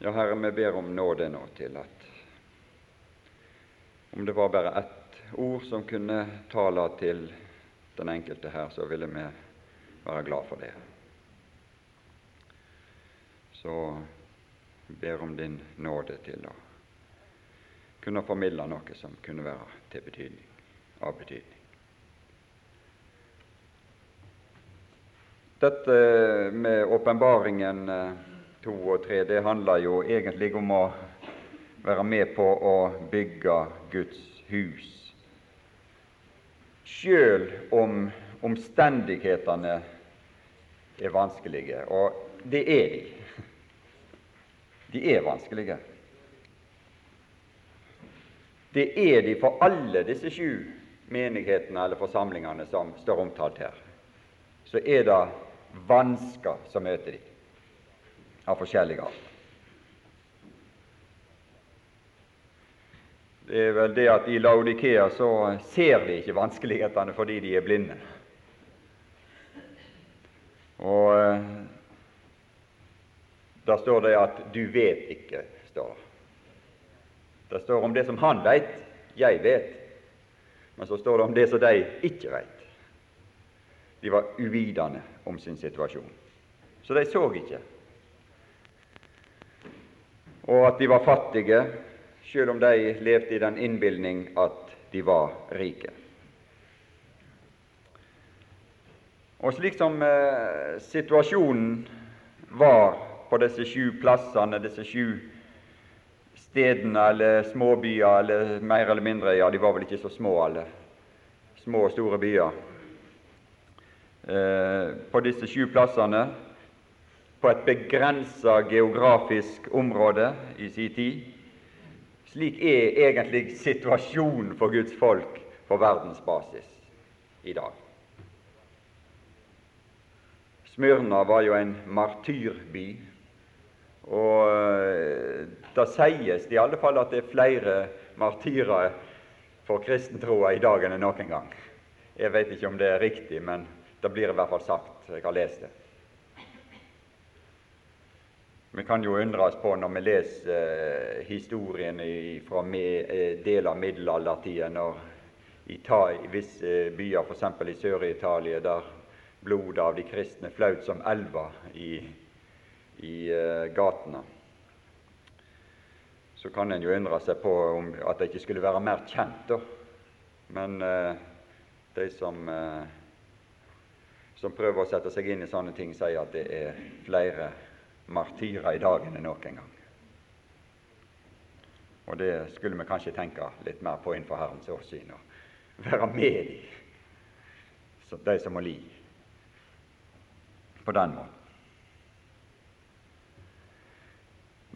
Ja, Herre, vi ber om nåde nå til at om det var bare ett ord som kunne tale til den enkelte her, så ville vi være glad for det. Så ber om din nåde til å kunne formidle noe som kunne være til betydning, av betydning. Dette med åpenbaringen eh, to og tre, det handler jo egentlig om å være med på å bygge Guds hus. Sjøl om omstendighetene er vanskelige, og det er de. De er vanskelige. Det er de for alle disse sju menighetene eller forsamlingene som står omtalt her. Så er det vansker som møter de av forskjellig art. Det er vel det at i Laudikea så ser de ikke vanskelighetene fordi de er blinde. Og da der står det at 'du vet ikke'. står Det står om det som han veit, jeg vet. Men så står det om det som de ikke veit. De var uvitende om sin situasjon. Så de så ikke. Og at de var fattige, selv om de levde i den innbilning at de var rike. Og slik som eh, situasjonen var på disse sju plassene, disse sju stedene eller småbyer, eller mer eller mindre Ja, de var vel ikke så små, alle. Små og store byer Eh, på disse sju plassene på et begrensa geografisk område i sin tid. Slik er egentlig situasjonen for Guds folk på verdensbasis i dag. Smyrna var jo en martyrby, og eh, det sies i alle fall at det er flere martyrer for kristentroa i dag enn noen gang. Jeg vet ikke om det er riktig, men det blir i hvert fall sagt. Jeg har lest det. Vi kan jo undres på når vi leser eh, historien fra eh, deler av middelaldertida, når i, visse eh, byer, f.eks. i Sør-Italia, der blodet av de kristne flaut som elver i, i gatene, så kan en jo undre seg på om, at det ikke skulle være mer kjent. da. Men de som som prøver å sette seg inn i sånne ting, sier at det er flere martyrer i dag enn noen gang. Og det skulle vi kanskje tenke litt mer på innenfor Herrens årsyn. og være med i de som må li på den måten.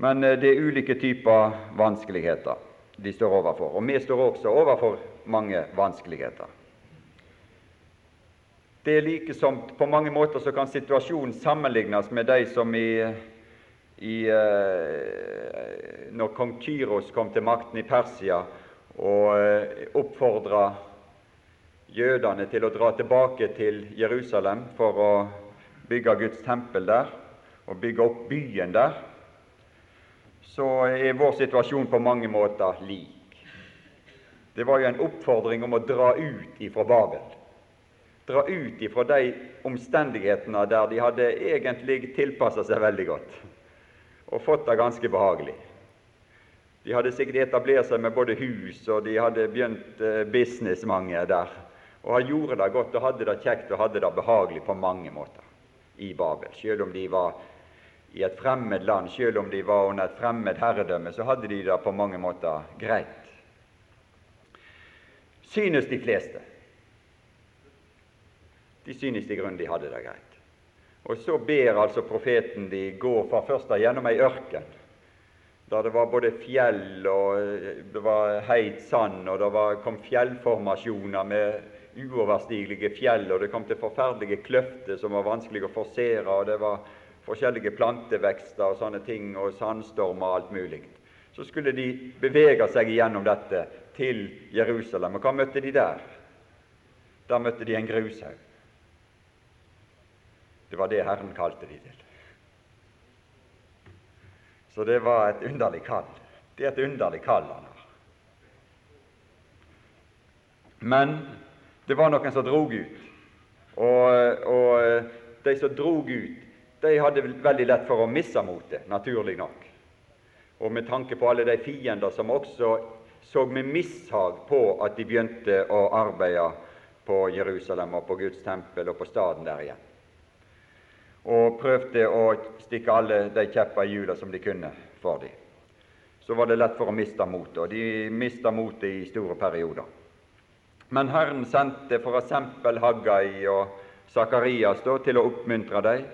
Men eh, det er ulike typer vanskeligheter de står overfor, og vi står også overfor mange vanskeligheter. Det er like som På mange måter så kan situasjonen sammenlignes med de som i, i eh, Når kong Kyros kom til makten i Persia og eh, oppfordra jødene til å dra tilbake til Jerusalem for å bygge Guds tempel der og bygge opp byen der, så er vår situasjon på mange måter lik. Det var jo en oppfordring om å dra ut ifra Babel dra ut ifra de omstendighetene der de hadde egentlig tilpassa seg veldig godt og fått det ganske behagelig. De hadde sikkert etablert seg med både hus, og de hadde begynt eh, business, mange der. Og han gjorde det godt og hadde det kjekt og hadde det behagelig på mange måter i Babel. Selv om de var i et fremmed land, selv om de var under et fremmed herredømme, så hadde de det på mange måter greit. Synes de fleste de synes i grunnen de hadde det greit. Og så ber altså profeten de gå fra først da gjennom ei ørken, der det var både fjell og eh, det var heit sand, og det var, kom fjellformasjoner med uoverstigelige fjell, og det kom til forferdelige kløfter som var vanskelig å forsere, og det var forskjellige plantevekster og sånne ting, og sandstormer og alt mulig. Så skulle de bevege seg gjennom dette til Jerusalem. Og hva møtte de der? Der møtte de en grushaug. Det var det Herren kalte de til. Så det var et underlig kall. Det er et underlig kall han har. Men det var noen som drog ut. Og, og de som drog ut, de hadde veldig lett for å miste motet, naturlig nok. Og med tanke på alle de fiender som også så med mishag på at de begynte å arbeide på Jerusalem og på Guds tempel og på staden der igjen. Og prøvde å stikke alle de kjepper i hjula som de kunne for dem. Så var det lett for å miste motet, og de mista motet i store perioder. Men Herren sendte f.eks. Haggai og Sakarias til å oppmuntre dem.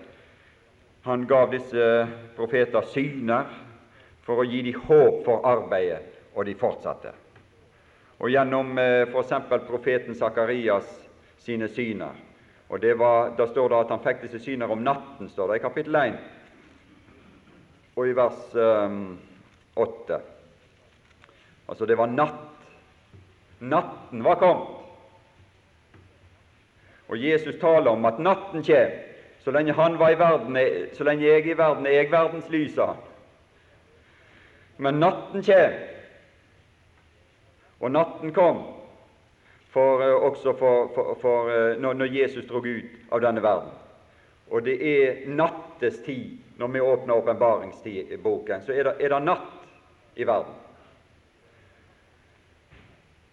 Han gav disse profeter syner for å gi dem håp for arbeidet, og de fortsatte. Og Gjennom eh, f.eks. profeten Sakarias sine syner. Og det var, Da står det at han fikk disse syner om natten, står det i kapittel 1 og i vers um, 8. Altså, det var natt. Natten var kommet. Og Jesus taler om at natten kommer. Så lenge, han var i verden, så lenge jeg er i verden, er jeg verdens lys, sa han. Men natten kommer, og natten kom for, uh, også for, for, for uh, når, når, Jesus drog ut av denne verden. Og det er nattestid når vi åpner åpenbaringsboken. Så er det, er det natt i verden.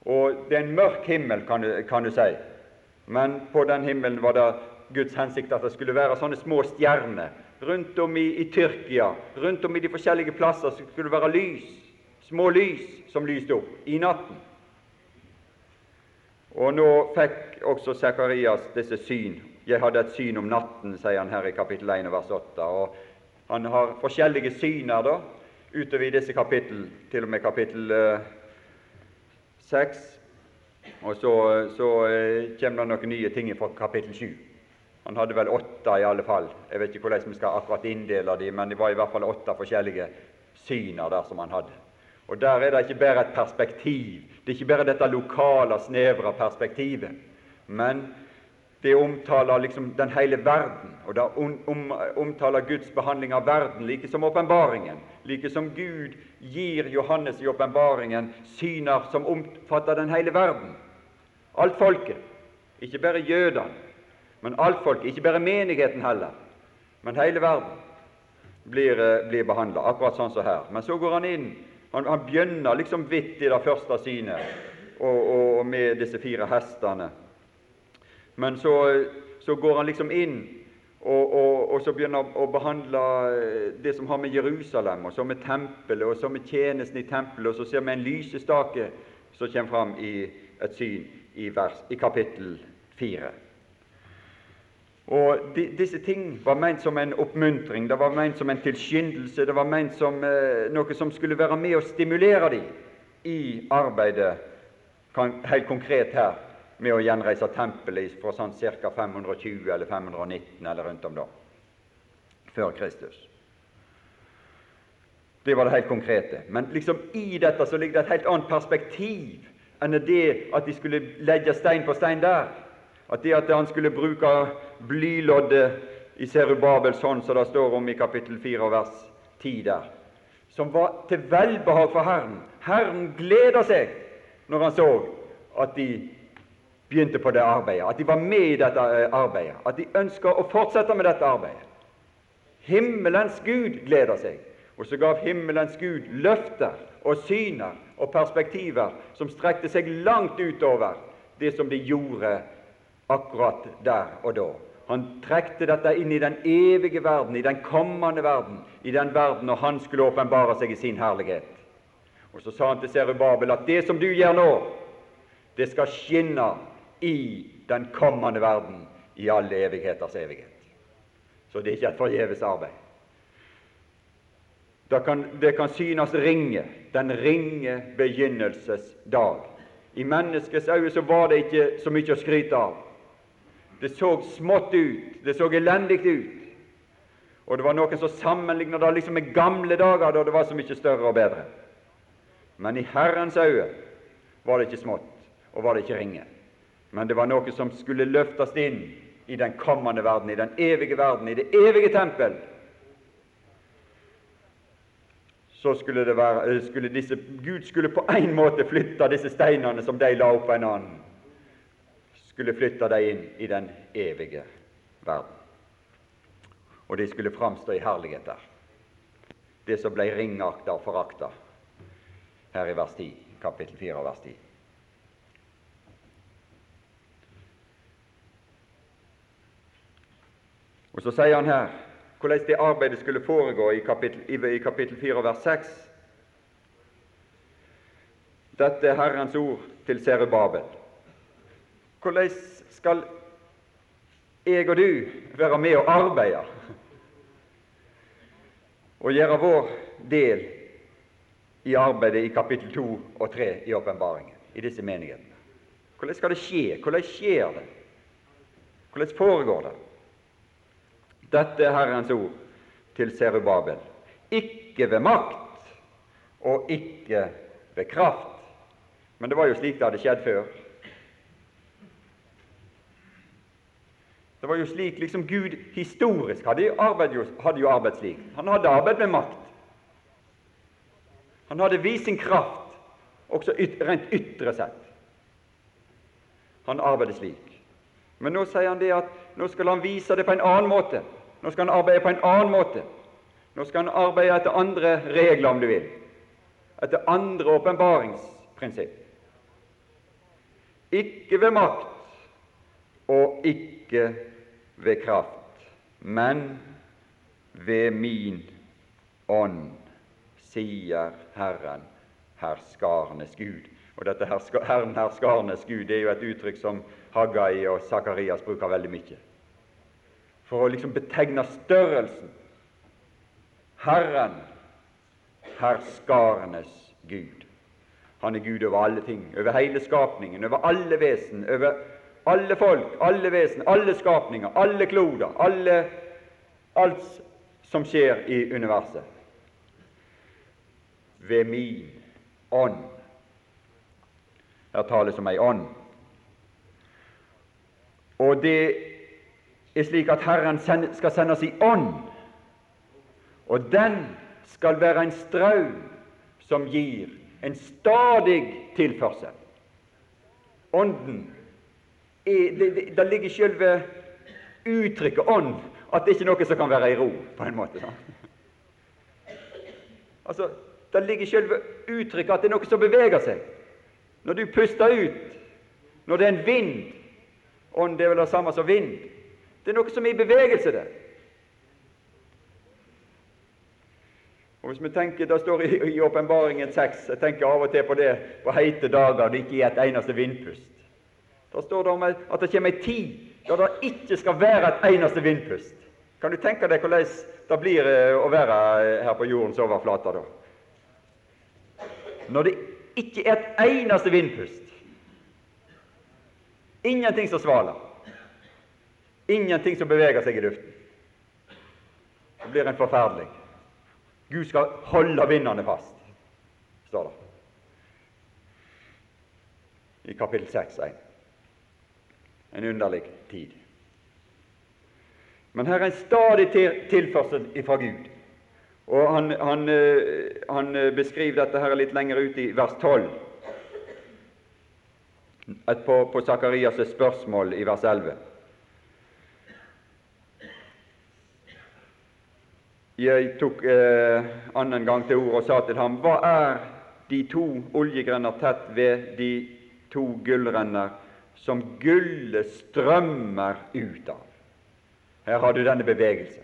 Og det er en mørk himmel, kan du, kan du si. Men på den himmelen var det Guds hensikt at det skulle være sånne små stjerner. Rundt om i, i Tyrkia, rundt om i de forskjellige plasser så skulle det være lys, små lys som lyste opp i natten. Og nå fikk også Sakarias disse syn. Jeg hadde et syn om natten, sier han her i kapittel 1 vers 8. Og han har forskjellige syner da, utover i disse kapittel, til og med kapittel eh, 6. Og så, så eh, kommer det noen nye ting fra kapittel 7. Han hadde vel åtte i alle fall. Jeg vet ikke hvordan vi skal akkurat inndele dem, men det var i hvert fall åtte forskjellige syner der som han hadde. Og Der er det ikke bare et perspektiv. Det er ikke bare dette lokale, snevre perspektivet. Men det omtaler liksom den hele verden, og det om, om, omtaler Guds behandling av verden, like som åpenbaringen. Like som Gud gir Johannes i åpenbaringen syner som omfatter den hele verden. Alt folket. Ikke bare jødene, men alt folket. Ikke bare menigheten heller, men hele verden blir, eh, blir behandla, akkurat sånn som her. Men så går han inn. Han, han begynner liksom vidt i det første synet, og, og, med disse fire hestene. Men så, så går han liksom inn og, og, og, så begynner han å behandle eh, det som har med Jerusalem, og så med tempelet, og så med tjenesten i tempelet, og så ser vi en lysestake som kommer fram i et syn i, vers, i kapittel 4. Og de, Disse ting var ment som en oppmuntring, det var ment som en tilskyndelse, det var ment som eh, noe som skulle være med å stimulere dem i arbeidet, kan, helt konkret her, med å gjenreise tempelet fra sånn ca. 520 eller 519 eller rundt om da, før Kristus. Det var det helt konkrete. Men liksom i dette så ligger det et helt annet perspektiv enn det at de skulle legge stein på stein der. At det at han skulle bruke blyloddet i Serubabel sånn som det står om i kapittel 4 vers 10 der, som var til velbehag for Herren. Herren gleda seg når han så at de begynte på det arbeidet, at de var med i dette eh, arbeidet, at de ønska å fortsette med dette arbeidet. Himmelens Gud gleder seg, og så gav himmelens Gud løfter og syner og perspektiver som strekte seg langt utover det som de gjorde akkurat der og da. Han trekte dette inn i den evige verden, i den kommende verden, i den verden når han skulle åpenbare seg i sin herlighet. Og Så sa han til Serubabel at det som du gjør nå, det skal skinne i den kommende verden i alle evigheters evighet. Så det er ikke et forgjeves arbeid. Det kan, det kan synes ringe, den ringe begynnelses dag. I menneskets øyne så var det ikke så mye å skryte av. Det så smått ut, det så elendig ut. Og det var noen som sammenlignet det liksom med gamle dager, da det var så mye større og bedre. Men i Herrens øye var det ikke smått, og var det ikke ringe. Men det var noe som skulle løftes inn i den kommende verden, i den evige verden, i det evige tempel. så skulle, det være, skulle disse, Gud skulle på en måte flytte disse steinene som de la opp en annen, skulle flytte dem inn i den evige verden. Og de skulle framstå i herlighet der. Det som ble ringakta og forakta her i vers 10, kapittel 4 vers 10. Og Så sier han her hvordan det arbeidet skulle foregå i kapittel, i kapittel 4 vers 6. Dette er Herrens ord til Serubabel. Hvordan skal jeg og du være med og arbeide og gjøre vår del i arbeidet i kapittel 2 og 3 i åpenbaringen, i disse menighetene? Hvordan skal det skje? Hvordan skjer det? Hvordan foregår det? Dette er Herrens ord til Serubabel. Ikke ved makt og ikke ved kraft. Men det var jo slik det hadde skjedd før. Det var jo slik liksom Gud historisk hadde jo arbeidet, hadde jo arbeid slik. Han hadde arbeid med makt. Han hadde vist sin kraft, også yt, rent ytre sett. Han arbeidet slik. Men nå sier han det at nå skal han vise det på en annen måte. Nå skal han arbeide på en annen måte. Nå skal han arbeide etter andre regler, om du vil. Etter andre åpenbaringsprinsipp. Ikke ved makt og ikke ved kraft, men ved min ånd, sier Herren, herskarenes Gud. Og dette Herren herskarenes Gud det er jo et uttrykk som Haggai og Sakarias bruker veldig mye for å liksom betegne størrelsen. Herren, herskarenes Gud. Han er Gud over alle ting, over hele skapningen, over alle vesen, over alle folk, alle vesen, alle skapninger, alle kloder, alle, alt som skjer i universet. Ved min ånd. Her tales om ei ånd. Og det er slik at Herren skal sende i ånd, og den skal være en strøm som gir en stadig tilførsel. Ånden det, ligger i selve uttrykket 'ånd' at det ikke er noe som kan være i ro, på en måte. Sånn. Altså, Det ligger i selve uttrykket at det er noe som beveger seg. Når du puster ut, når det er en vind Ånd det er vel det samme som vind. Det er noe som er i bevegelse der. Og hvis vi tenker, Det står i Åpenbaringen 6 Jeg tenker av og til på det på heite dager det ikke er et eneste vindpust. Da står det om at det kommer ei tid da det ikke skal være et eneste vindpust. Kan du tenke deg hvordan det blir eh, å være eh, her på jordens overflate da? Når det ikke er et eneste vindpust. Ingenting som svaler. Ingenting som beveger seg i luften. Det blir en forferdelig. Gud skal holde vindene fast, står det i kapittel 6, 1. En underlig tid. Men her er en stadig tilførsel fra Gud. Og han, han, eh, han, beskriver dette her litt lenger ut i vers 12, på, på Sakarias' spørsmål i vers 11. Jeg tok eh, annen gang til ordet og sa til ham, hva er de to oljegrønner tett ved de to gullrenner som gullet strømmer ut av? Her har du denne bevegelsen.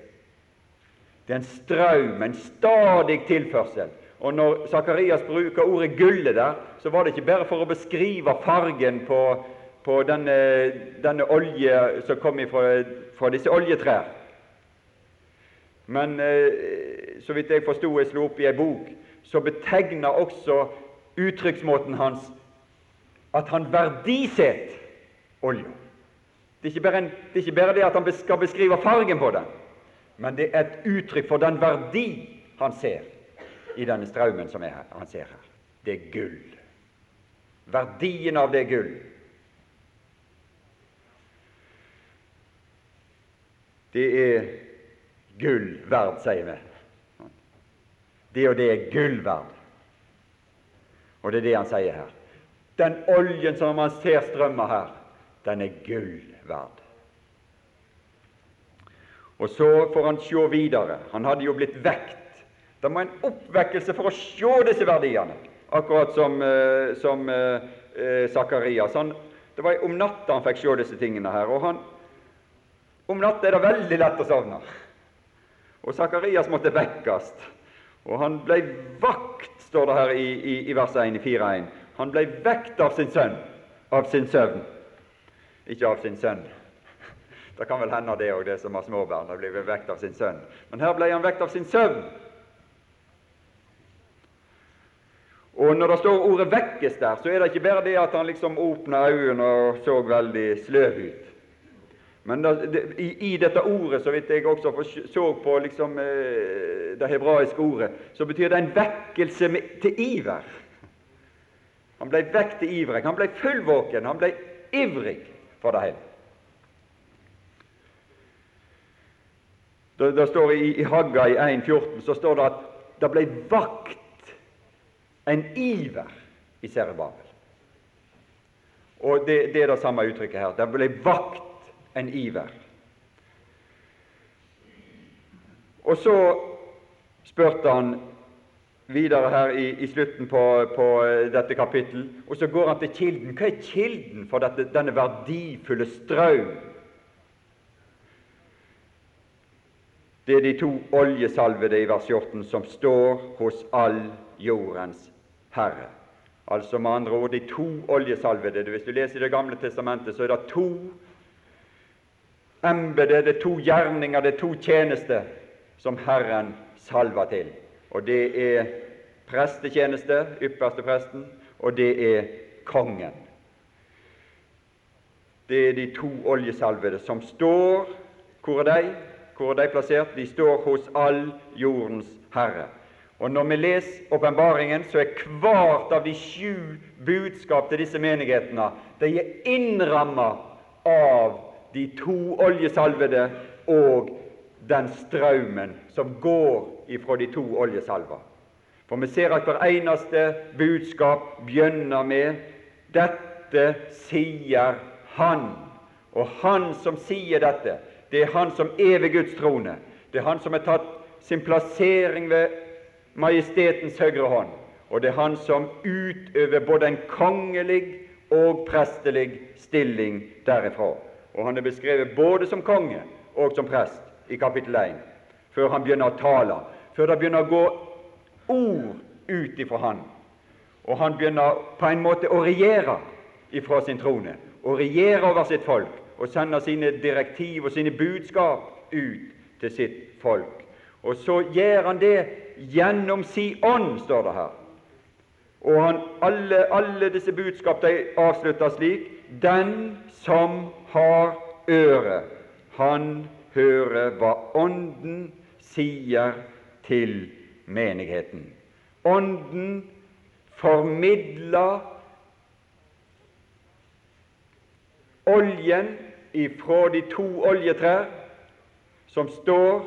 Det er en strøm, en stadig tilførsel. Og når Sakarias bruker ordet 'gullet' der, så var det ikke bare for å beskrive fargen på, på denne, denne, olje som kom fra, fra disse oljetrær. Men eh, så vidt jeg forsto, jeg slo opp i ei bok, så betegner også uttrykksmåten hans at han verdisetter olja. Det, er ikke bare det at han skal beskrive fargen på den, men det er et uttrykk for den verdi han ser i denne strømmen som er her, han ser her. Det er gull. Verdien av det gull. Det er gull verd, sier vi. det og det er gull verd. Og det er det han sier her. Den oljen som man ser strømme her, den er gull verd. Og så får han se videre. Han hadde jo blitt vekt. Det må en oppvekkelse for å se disse verdiene, akkurat som, uh, som Sakarias. Uh, det var om natta han fikk se disse tingene her. og han, Om natta er det veldig lett å sovne. Og Sakarias måtte vekkes. Og han ble vakt, står det her i, i, i vers 1 i 4.1. Han ble vekt av sin sønn, av sin søvn, ikke av sin sønn. Det kan vel hende det òg, det som har småbarn. Det blir vekt av sin sønn. Men her ble han vekt av sin søvn. Og Når det står ordet 'vekkes' der, så er det ikke bare det at han liksom åpna øynene og så veldig sløv ut. Men da, det, i, i, dette ordet, så vidt jeg også så på liksom, eh, det hebraiske ordet, så betyr det en vekkelse med, til iver. Han ble vekk til ivrig. Han ble fullvåken. Han ble ivrig for det hele. Det, står i, i Hagga i 1,14 så står det at det ble vakt en iver i Serebabel. Og det, det, er det samme uttrykket her. Det ble vakt en iver. Og så spurte han videre her i, i slutten på, på, dette kapittel, og så går han til kilden. Hva er kilden for dette, denne verdifulle strøm? Det er de to oljesalvede i vers 14 som står hos all jordens Herre. Altså med andre ord de to oljesalvede. Hvis du leser Det gamle testamentet, så er det to embeter, det er to gjerninger, det er to tjenester som Herren salver til. Og det er prestetjeneste, ypperste presten, og det er kongen. Det er de to oljesalvede som står Hvor er de? Hvor er de plassert? De står hos all jordens herre. Og Når vi leser åpenbaringen, så er hvert av de sju budskap til disse menighetene de er innramma av de to oljesalvede og den strømmen som går ifra de to oljesalver. For vi ser at hver eneste budskap begynner med 'Dette sier Han'. Og Han som sier dette, det er Han som er ved Guds trone. Det er Han som har tatt sin plassering ved Majestetens høyre hånd. Og det er Han som utøver både en kongelig og prestelig stilling derifra. Og han er beskrevet både som konge og som prest i kapittel 1, før han begynner å tale, før det begynner å gå ord ut ifra han. Og han begynner på en måte å regjere ifra sin trone, å regjere over sitt folk og sende sine direktiv og sine budskap ut til sitt folk. Og så gjør han det gjennom si ånd, står det her. Og han, alle, alle disse budskap avslutter slik Den som har øre, han hører hva Ånden sier til menigheten. Ånden formidler oljen ifra de to oljetrær som står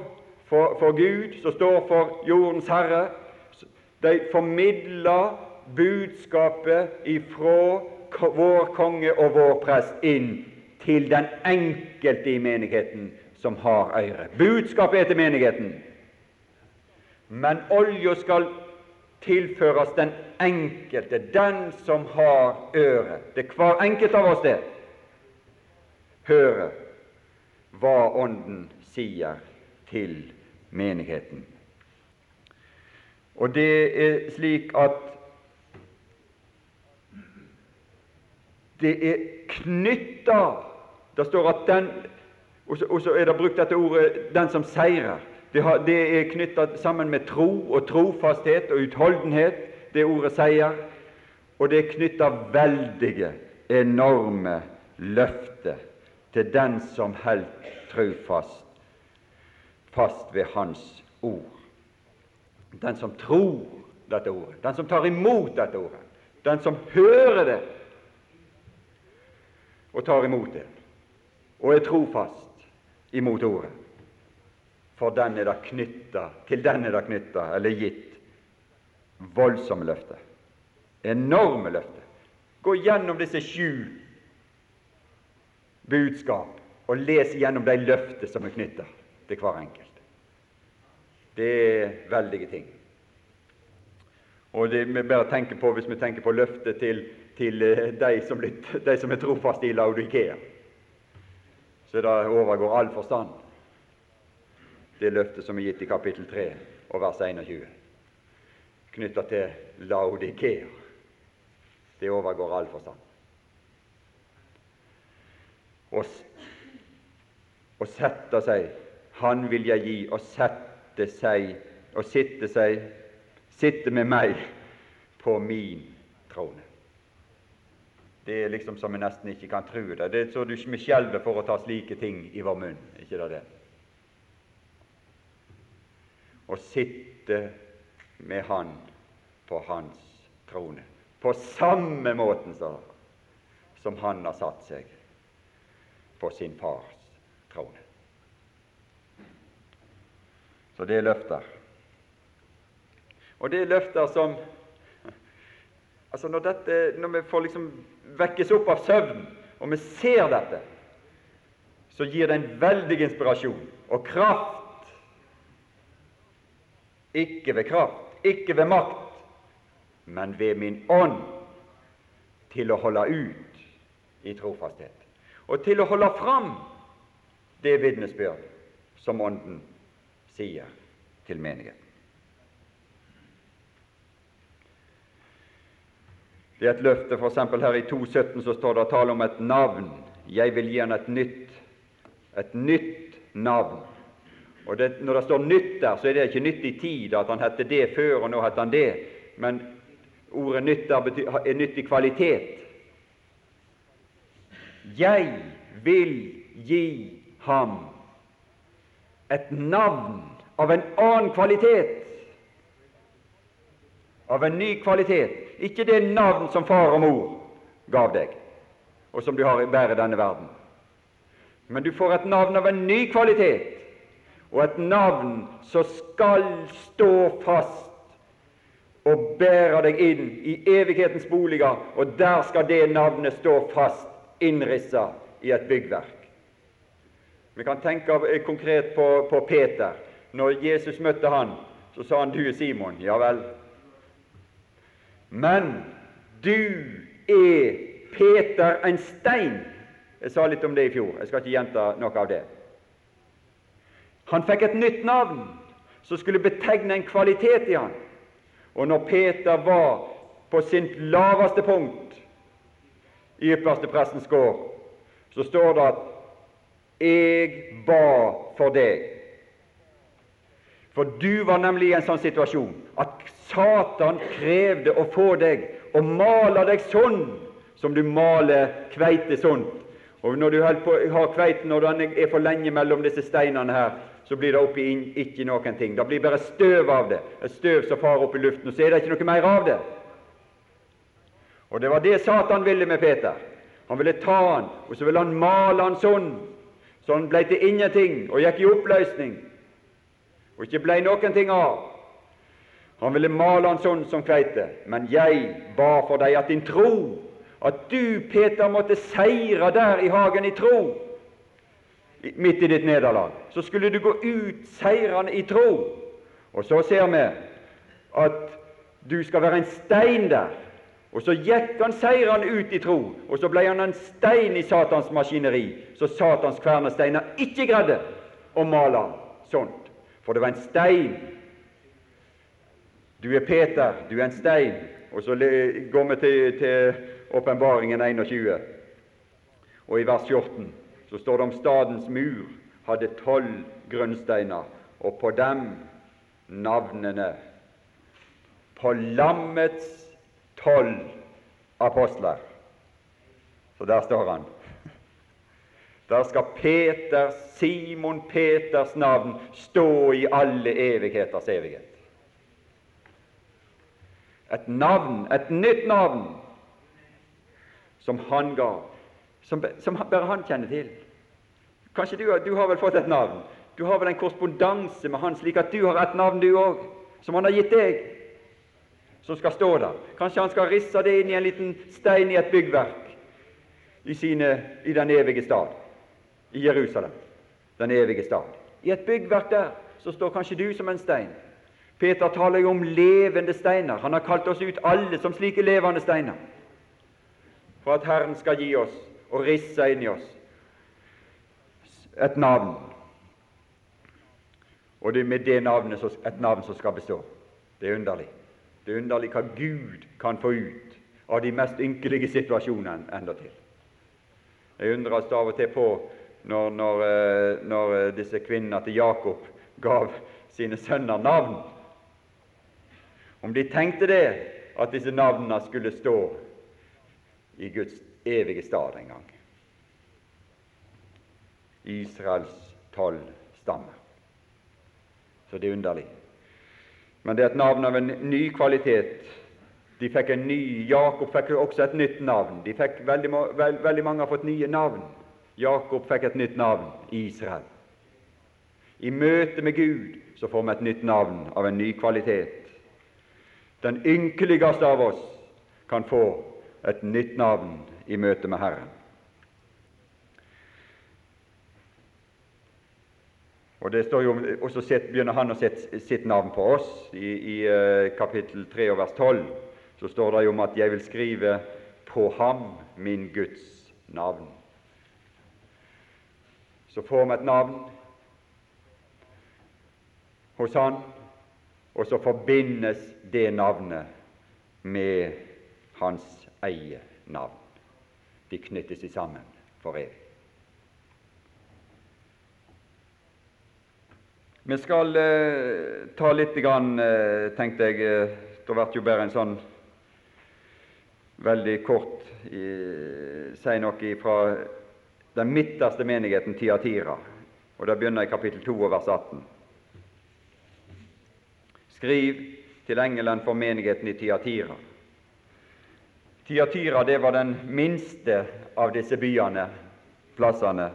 for, for Gud, som står for jordens herre. De formidler budskapet ifra vår konge og vår prest inn til den enkelte i menigheten som har øre. Budskapet er til menigheten, men olja skal tilføres den enkelte, den som har øre. Det er hver enkelt av oss det. Høre hva Ånden sier til menigheten. Og det er slik at det er knytta Det står at den og så er det brukt dette ordet 'den som seirer'. Det, har, det er knytta sammen med tro og trofasthet og utholdenhet, det ordet sier. Og det er knytta veldige, enorme løfter til den som holdt trofast fast ved Hans ord. Den som tror dette ordet, den som tar imot dette ordet, den som hører det og tar imot det, og er trofast imot ordet. For den er det knytta, til den er det knytta, eller gitt, voldsomme løfter. Enorme løfter. Gå gjennom disse sju budskap og les gjennom de løfter som er knytta til hver enkelt. Det er veldige ting. Og det vi bare tenker på, Hvis vi tenker på løftet til, til eh, de, som, de som er trofaste i Laudikea, så det overgår all forstand, det løftet som er gitt i kapittel 3 og vers 21, knytta til Laudikea. Det overgår all forstand. Og sette seg Han vil jeg gi, å sette seg og sitte seg sitte med meg på min trone. Det er liksom som vi nesten ikke kan tro det. Det er så du vi skjelver for å ta slike ting i vår munn. ikke det det? Å sitte med Han på Hans trone. På samme måten som Han har satt seg på sin fars trone. Så det er løfter. Og det er løfter som altså når, dette, når vi får liksom vekkes opp av søvn, og vi ser dette, så gir det en veldig inspirasjon og kraft. Ikke ved kraft, ikke ved makt, men ved min ånd til å holde ut i trofasthet. Og til å holde fram det vitnesbyrd som Ånden sier til menigheten. Det er et løfte, f.eks. her i 2.17 så står det tale om et navn. Jeg vil gi han et nytt, et nytt navn. Og det, Når det står 'nytt' der, så er det ikke nytt i tid, at han hette det før, og nå heter han det. Men ordet 'nytt' der er nytt i kvalitet. Jeg vil gi ham et navn av en annen kvalitet, av en ny kvalitet. Ikke det navn som far og mor gav deg, og som du har i bære denne verden. Men du får et navn av en ny kvalitet, og et navn som skal stå fast og bære deg inn i evighetens boliger, og der skal det navnet stå fast, innrissa i et byggverk. Vi kan tenke konkret på, på Peter. Når Jesus møtte han, så sa han 'Du er Simon'. Ja vel, men du er Peter en stein. Jeg sa litt om det i fjor. Jeg skal ikke gjenta noe av det. Han fikk et nytt navn som skulle betegne en kvalitet i han. Og når Peter var på sitt laveste punkt i ypperste prestens gård, så står det at 'jeg ba for deg'. For du var nemlig i en sånn situasjon at Satan krevde å få deg og male deg sånn som du maler kveite sånn. Og når du har kveiten og den er for lenge mellom disse steinene her, så blir det oppi inn ikke noen ting. Det blir bare støv av det. Et støv som farer opp i luften, og så er det ikke noe mer av det. Og det var det Satan ville med Peter. Han ville ta han, og så ville han male han sånn, så han ble til ingenting og gikk i oppløsning og ikke ble noen ting av. Han ville male han sånn som kveite, men jeg ba for deg at din tro, at du, Peter, måtte seire der i hagen i tro, midt i ditt nederlag. Så skulle du gå ut seirende i tro. Og så ser vi at du skal være en stein der. Og så gikk han seirende ut i tro, og så ble han en stein i Satans maskineri, så Satans kvernesteiner ikke greide å male han sånt. for det var en stein. Du er Peter, du er en stein. Og så går vi til, Åpenbaringen 21, og i vers 14 så står det om stadens mur hadde tolv grunnsteiner, og på dem navnene på lammets tolv apostler. Så der står han. Der skal Peter, Simon Peters navn stå i alle evigheters evighet. Et navn, et nytt navn, som han ga, som, som bare han kjenner til. Kanskje du, du, har vel fått et navn? Du har vel en korrespondanse med han, slik at du har et navn, du òg, som han har gitt deg. som skal stå der. Kanskje han skal risse det inn i en liten stein i et byggverk i, sine, i den evige stad, i Jerusalem, den evige stad. I et byggverk der så står kanskje du som en stein. Peter taler jo om levende steiner. Han har kalt oss ut alle som slike levende steiner. For at Herren skal gi oss og rissa inn i oss et navn. Og det er med det navnet et navn som skal bestå. Det er underlig. Det er underlig hva Gud kan få ut av de mest ynkelige situasjonene endatil. Jeg undres av og til på når, når, eh, når eh, disse kvinnene til Jakob gav sine sønner navn. Om de tenkte det, at disse navnene skulle stå i Guds evige stad en gang. Israels tolv stammer. Så det er underlig. Men det er et navn av en ny kvalitet. De fikk en ny, Jakob fikk også et nytt navn. De fikk, veldig, veld, veldig mange har fått nye navn. Jakob fikk et nytt navn Israel. I møte med Gud så får vi et nytt navn av en ny kvalitet. Den ynkeligste av oss kan få et nytt navn i møte med Herren. Og det står jo, og så begynner han å sette sitt navn på oss. I, i uh, kapittel 3 og vers 12 så står det jo om at 'jeg vil skrive på ham min Guds navn'. Så får vi et navn hos Han, og så forbindes det navnet med hans eie navn. De knytter seg sammen for evig. Vi skal eh, ta litt, grann, eh, tenkte jeg eh, Det blir jo bare en sånn veldig kort eh, si noe fra den midterste menigheten, Tiatira. Og Det begynner i kapittel 2 vers 18. Skriv til engelen for menigheten i Tiatira. Tiatira det var den minste av disse byene, plassene,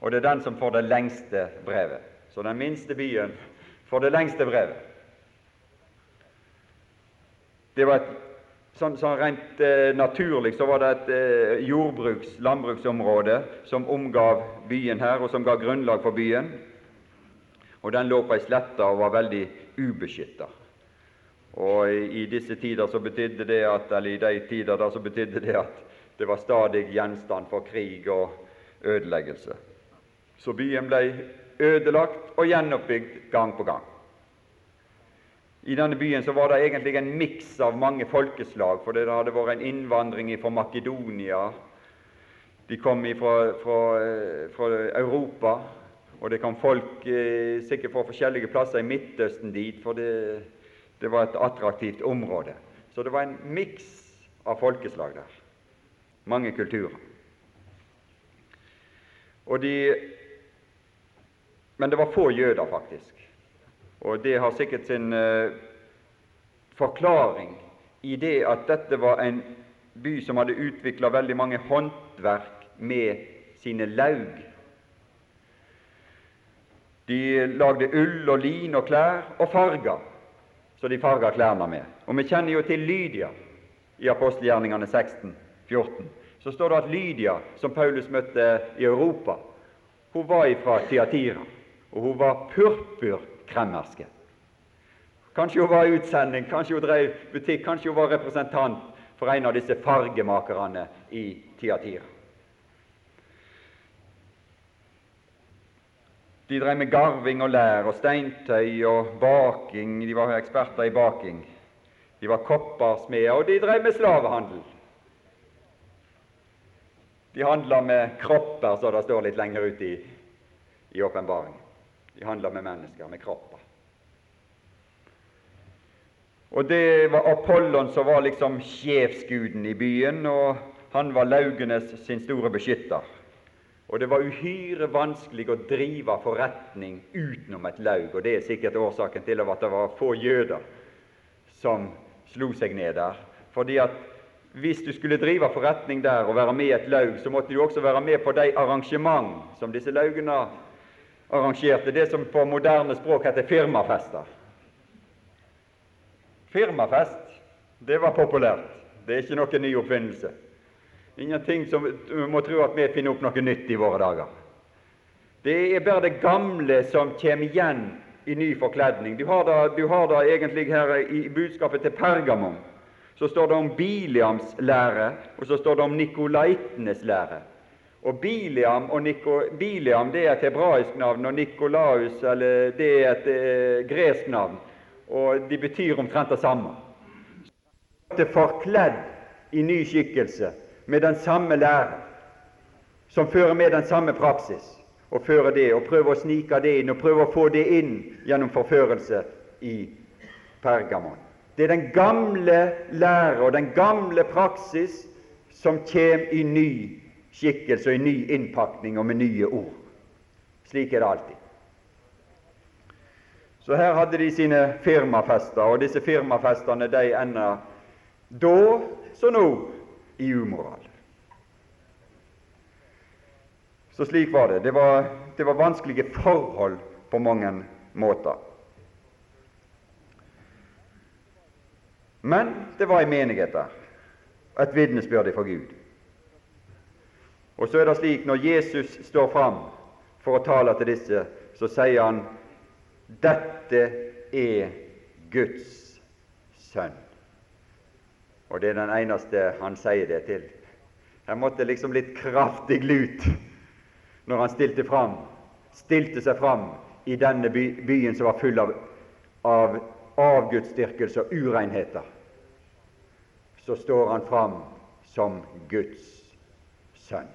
og det er den som får det lengste brevet så den minste byen får det lengste brevet. Det var et, sånn, sånn Rent eh, naturlig så var det et eh, jordbruks-, landbruksområde som omgav byen her, og som ga grunnlag for byen. Og Den lå på ei slette og var veldig ubeskytta. Og i, disse tider så betydde det at, eller i de tider da så betydde det at det var stadig gjenstand for krig og ødeleggelse. Så byen ble ødelagt og gjenoppbygd gang på gang. I denne byen så var det egentlig en miks av mange folkeslag, for det hadde vært en innvandring fra Makedonia. De kom fra, fra, fra Europa, og det kom folk eh, sikkert fra forskjellige plasser i Midtøsten dit, for det, det var et attraktivt område. Så det var en miks av folkeslag der. Mange kulturer. De men det var få jøder, faktisk. Og det har sikkert sin uh, forklaring i det at dette var en by som hadde utvikla veldig mange håndverk med sine laug. De lagde ull og lin og klær og farger, så de farga klærne med. Og Vi kjenner jo til Lydia i apostelgjerningene 16, 14. Så står det at Lydia, som Paulus møtte i Europa, hun var fra Tiatira og hun var purpurkremmerske. Kanskje hun var utsending, kanskje hun drev butikk, kanskje hun var representant for en av disse fargemakerne i Tiatira. De drev med garving og lær og steintøy og baking. De var eksperter i baking. De var koppersmeder, og de drev med slavehandel. De handla med kropper, så det står litt lenger ute i, i åpenbaringen. De handler med mennesker, med kropper. Og det var Apollon som var liksom sjefsguden i byen, og han var laugenes sin store beskytter. Og det var uhyre vanskelig å drive forretning utenom et laug, og det er sikkert årsaken til at det var få jøder som slo seg ned der. Fordi at hvis du skulle drive forretning der og være med i et laug, så måtte du også være med på de arrangement som disse laugene arrangerte det som på moderne språk heter firmafester. Firmafest Det var populært. Det er ikke noen ny oppfinnelse. Ingenting som vi må tro at vi finner opp noe nytt i våre dager. Det er bare det gamle som kommer igjen i ny forkledning. Du har, da, du har det egentlig her i budskapet til Pergamon så står det om Biliams lære, og så står det om nikolaitenes lære. Og Biliam, og Nico, Biliam det er et hebraisk navn, og Nikolaus eller det er et eh, gresk navn. Og de betyr omtrent det samme. Det er forkledd i ny skikkelse med den samme lære, som fører med den samme praksis, og fører det, og prøver å snike det inn, og prøver å få det inn gjennom forførelse i Pergamon. Det er den gamle lære og den gamle praksis som kommer i ny skikkelse og i ny innpakning og med nye ord. Slik er det alltid. Så her hadde de sine firmafester, og disse firmafestene de ender da som nå i umoral. Så slik var det. Det var, det var vanskelige forhold på mange måter. Men det var i menigheter et vitnesbyrd for Gud. Og så er det slik når Jesus står fram for å tale til disse, så sier han dette er Guds sønn. Og det er den eneste han sier det til. Her måtte liksom litt kraftig lut når han stilte, fram, stilte seg fram i denne by, byen som var full av, av avgudsdyrkelse og urenheter. Så står han fram som Guds sønn.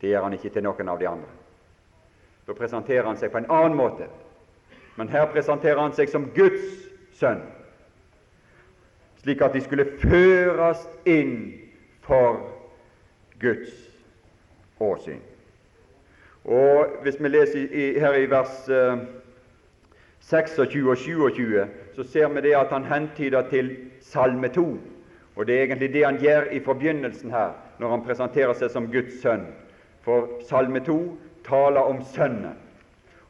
Det gjør han ikke til noen av de andre. Da presenterer han seg på en annen måte. Men her presenterer han seg som Guds sønn, slik at de skulle føres inn for Guds åsyn. Og Hvis vi leser i, her i vers eh, 26 og 27, så ser vi det at han hentyder til Salme 2. Og Det er egentlig det han gjør i forbegynnelsen her, når han presenterer seg som Guds sønn. For Salme 2 taler om Sønnen,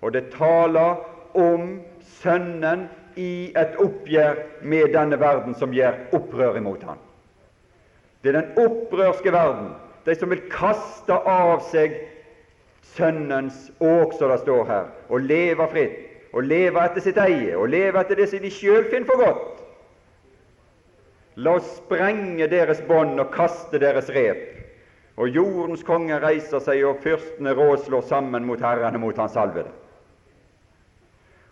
og det taler om Sønnen i et oppgjør med denne verden som gjør opprør imot ham. Det er den opprørske verden, de som vil kaste av seg Sønnens åk, som det står her, og leve fritt, og leve etter sitt eie, og leve etter det som de sjøl finner for godt. La oss sprenge deres bånd og kaste deres rep, og jordens konge reiser seg, og fyrstene råslår sammen mot Herren og mot Hans salvede.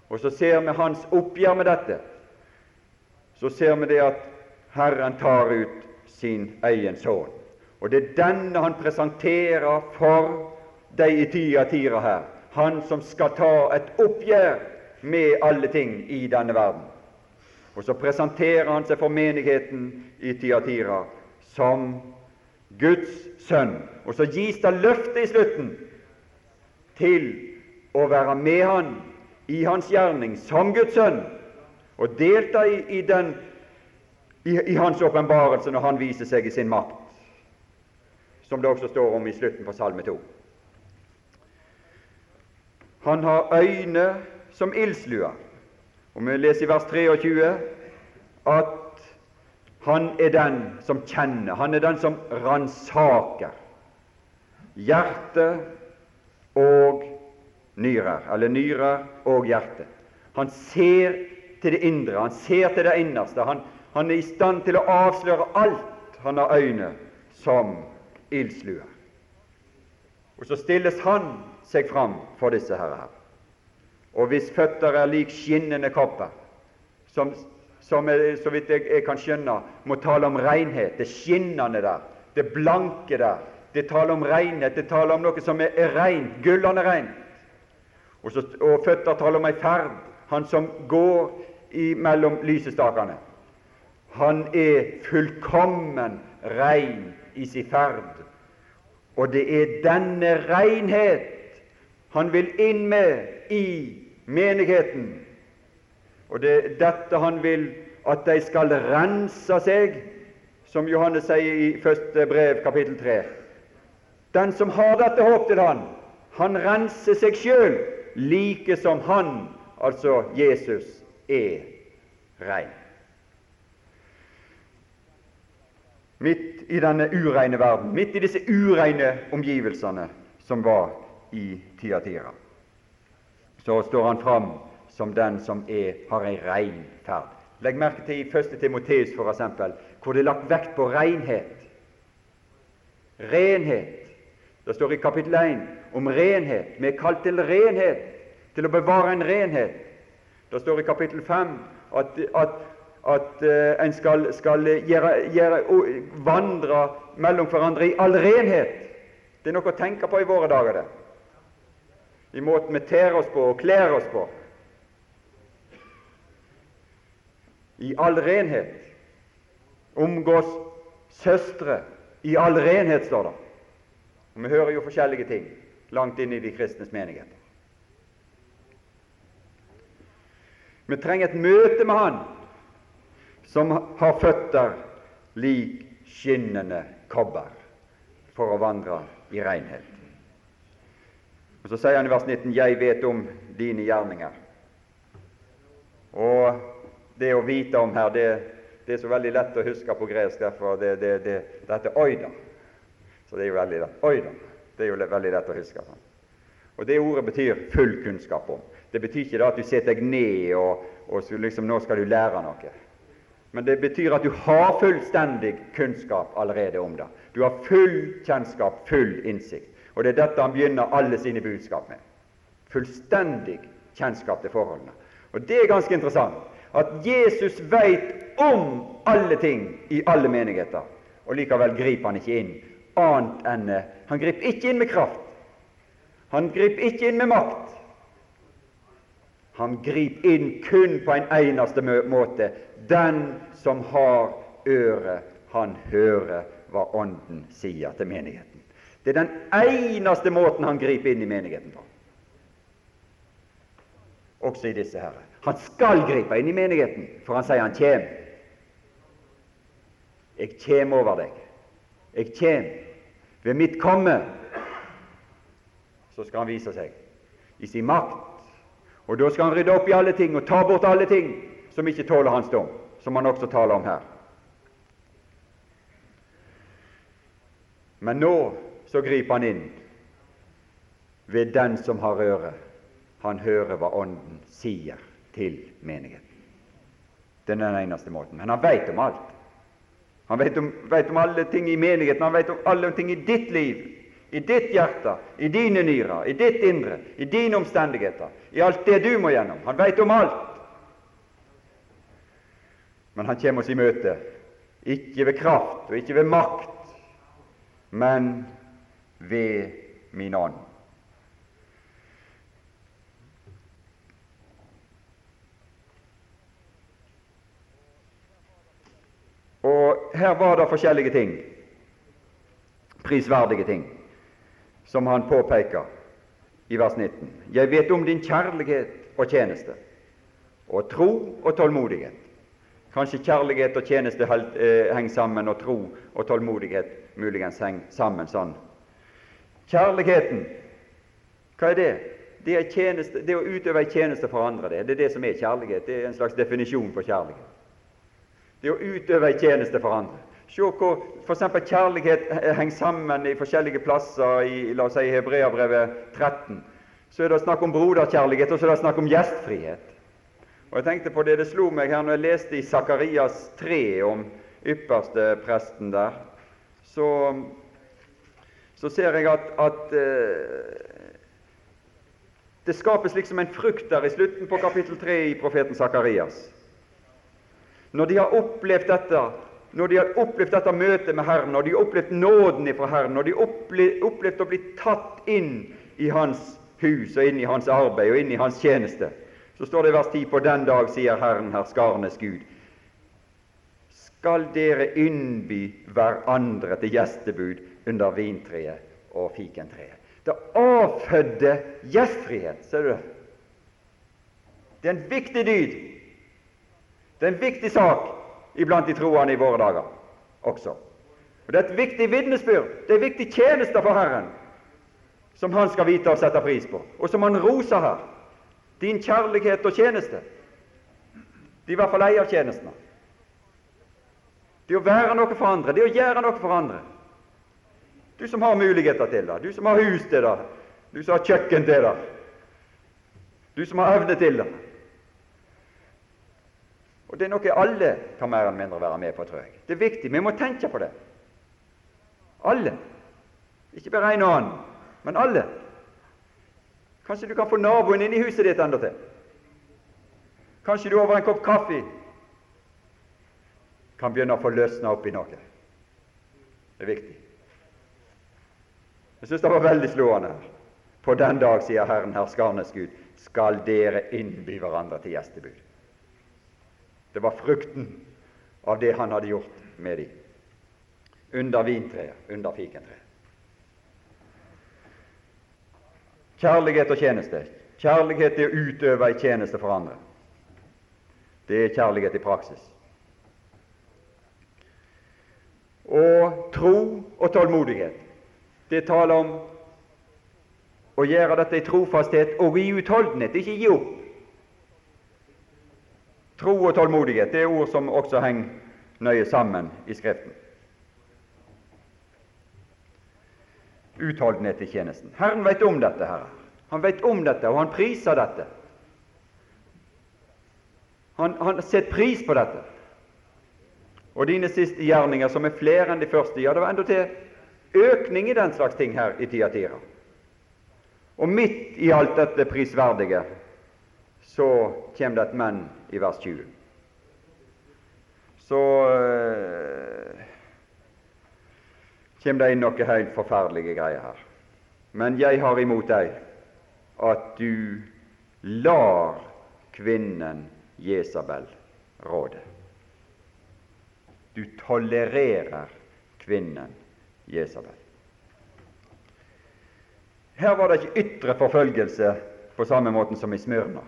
Og så ser vi hans oppgjør med dette. Så ser vi det at Herren tar ut sin egen sønn. Og det er denne han presenterer for de i Tyatira her. Han som skal ta et oppgjør med alle ting i denne verden. Og så presenterer han seg for menigheten i Tiatira som Guds sønn. Og så gis det løfte i slutten til å være med han i hans gjerning som Guds sønn, og delta i, i, den, i, i hans åpenbarelse når han viser seg i sin makt, som det også står om i slutten på Salme 2. Han har øyne som ildsluer. Og Vi leser i vers 23 at han er den som kjenner, han er den som ransaker hjerte og nyrer, eller nyrer og hjerte. Han ser til det indre, han ser til det innerste. Han, han er i stand til å avsløre alt han har øyne som ildsluer. Og så stilles han seg fram for disse herrer. Og hvis føtter er lik skinnende kopper, som som er, så vidt jeg, jeg, kan skjønne, må tale om renhet. Det skinnende der, det blanke der. Det taler om renhet, det taler om noe som er, er rent, gullende rent. Og, så, og føtter taler om ei ferd, han som går mellom lysestakene. Han er fullkommen rein i sin ferd. Og det er denne renhet han vil inn med i menigheten og det er dette han vil at de skal rense seg, som Johannes sier i første brev, kapittel 3. Den som har dette håp til han, han renser seg sjøl, like som han, altså Jesus, er rein. midt i denne ureine verden, midt i disse ureine omgivelsene som var i Tiatira. Så står han fram som den som er, har ei rein ferd. Legg merke til i 1. Timoteus for eksempel, hvor det er lagt vekt på renhet. Renhet. Det står i kapittel 1 om renhet. Vi er kalt til renhet, til å bevare en renhet. Det står i kapittel 5 at, at, at uh, en skal, skal gjøre, gjøre, vandre mellom hverandre i all renhet. Det er noe å tenke på i våre dager, det. I måten vi ter oss på og kler oss på. I all renhet. Omgås søstre i all renhet, står det. Og Vi hører jo forskjellige ting langt inn i de kristnes menigheter. Vi trenger et møte med Han som har føtter lik skinnende kobber, for å vandre i renhet. Og Så sier han i vers 19.: Jeg vet om dine gjerninger. Og det å vite om her, det, det er så veldig lett å huske på gresk, derfor det, det, det, dette oida. Så det er jo veldig lett. Oida. Det er jo veldig lett å huske. Sånn. Og Det ordet betyr full kunnskap om. Det betyr ikke da at du setter deg ned og, og liksom, nå skal du lære noe. Men det betyr at du har fullstendig kunnskap allerede om det. Du har full kjennskap, full innsikt. Og det er dette han begynner alle sine budskap med. Fullstendig kjennskap til forholdene. Og det er ganske interessant at Jesus veit om alle ting i alle menigheter, og likevel griper han ikke inn annet enn Han griper ikke inn med kraft. Han griper ikke inn med makt. Han griper inn kun på en eneste måte. Den som har øre, han hører hva Ånden sier til menigheten. Det er den eneste måten han griper inn i menigheten på. Også i disse herre. Han skal gripe inn i menigheten, for han sier han kjem. Jeg kjem over deg. Jeg kjem. Ved mitt komme så skal han vise seg i sin makt. Og da skal han rydde opp i alle ting og ta bort alle ting som ikke tåler hans dom, som han også taler om her. Men nå så griper han inn ved den som har øre. Han hører hva Ånden sier til menigheten. Det er den eneste måten. Men han veit om alt. Han vet om, vet om, alle ting i menigheten, han vet om alle ting i ditt liv, i ditt hjerte, i dine nyrer, i ditt indre, i dine omstendigheter, i alt det du må gjennom. Han vet om alt. Men han kommer oss i møte, ikke ved kraft og ikke ved makt, men ved min ånd. Og her var det forskjellige ting, prisverdige ting, som han påpeker i vers 19. Jeg vet om din kjærlighet og tjeneste, og tro og tålmodighet. Kanskje kjærlighet og tjeneste eh, henger sammen, og tro og tålmodighet muligens henger sammen sånn. Kjærligheten, hva er det? Det er, tjeneste, det å utøve en tjeneste for andre. Det. det er det som er kjærlighet. Det er en slags definisjon på kjærlighet. Det å utøve en tjeneste for andre. Se hvor f.eks. kjærlighet henger sammen i forskjellige plasser i la oss si, Hebreabrevet 13. Så er det snakk om broderkjærlighet, og så er det snakk om gjestfrihet. Og Jeg tenkte på det det slo meg her når jeg leste i Sakarias 3 om ypperste presten der. Så, så ser jeg at, at uh, det skapes liksom en frukt der i slutten på kapittel 3 i profeten Sakarias. Når de har opplevd dette, når de har opplevd dette møtet med Herren, når de har opplevd nåden fra Herren, når de har opplevd, å bli tatt inn i Hans hus og inn i Hans arbeid og inn i Hans tjeneste, så står det i vers 10.: På den dag, sier Herren, herr skarnes Gud, skal dere innby hverandre til gjestebud under vintreet og fikentreet. Det avfødde gjestfrihet, ser du det? Det er en viktig dyd det er en viktig sak iblant de troende i våre dager også. Og Det er et viktig vitnesbyrd, det er viktig tjenester for Herren, som Han skal vite og sette pris på, og som Han roser her. Din kjærlighet og tjeneste. De er i hvert fall ei av tjenestene. Det å være noe for andre, det å gjøre noe for andre. Du som har muligheter til det, du som har hus til det, du som har kjøkken til det, du som har evne til det. Og Det er noe alle kan mer eller mindre være med på, tror jeg. Det er viktig. Vi må tenke på det. Alle. Ikke bare en og annen, men alle. Kanskje du kan få naboen inn i huset ditt endatil. Kanskje du over en kopp kaffe kan begynne å få løsna opp i noe. Det er viktig. Jeg syns det var veldig slående her. På den dag, sier Herren herskernes Gud, skal dere innby hverandre til gjestebud. Det var frukten av det han hadde gjort med dem under vintreet, under fikentreet. Kjærlighet og tjeneste. Kjærlighet er å utøve en tjeneste for andre. Det er kjærlighet i praksis. Og tro og tålmodighet. Det taler om å gjøre dette i trofasthet og i utholdenhet, ikke gi opp. Tro og tålmodighet det er ord som også henger nøye sammen i Skriften. Utholdenhet i tjenesten. Herren vet om dette. Herre. Han vet om dette, og han priser dette. Han, han setter pris på dette. Og dine siste gjerninger, som er flere enn de første, ja, det var endatil økning i den slags ting her i Tiatira. Og midt i alt dette prisverdige så kommer det et menn i vers 20. Så øh, kommer det inn noe helt forferdelige greier her. Men jeg har imot deg at du lar kvinnen Jesabel råde. Du tolererer kvinnen Jesabel. Her var det ikke ytre forfølgelse på samme måten som i Smyrna.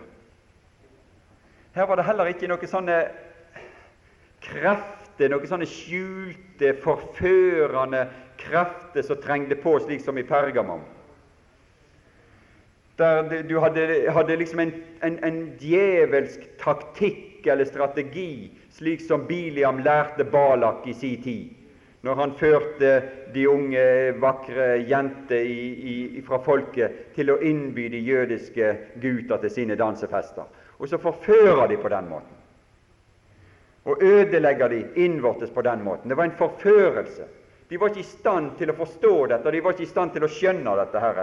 Her var det heller ikke noen sånne krefter, noen sånne skjulte, forførende krefter som trengte på, slik som i Pergamon. Der du hadde, hadde liksom en, en, en, djevelsk taktikk eller strategi, slik som Biliam lærte Balak i sin tid, når han førte de unge, vakre jenter fra folket til å innby de jødiske gutter til sine dansefester. Og så forfører de på den måten. Og ødelegger de innvortes på den måten. Det var en forførelse. De var ikke i stand til å forstå dette, de var ikke i stand til å skjønne dette. Her.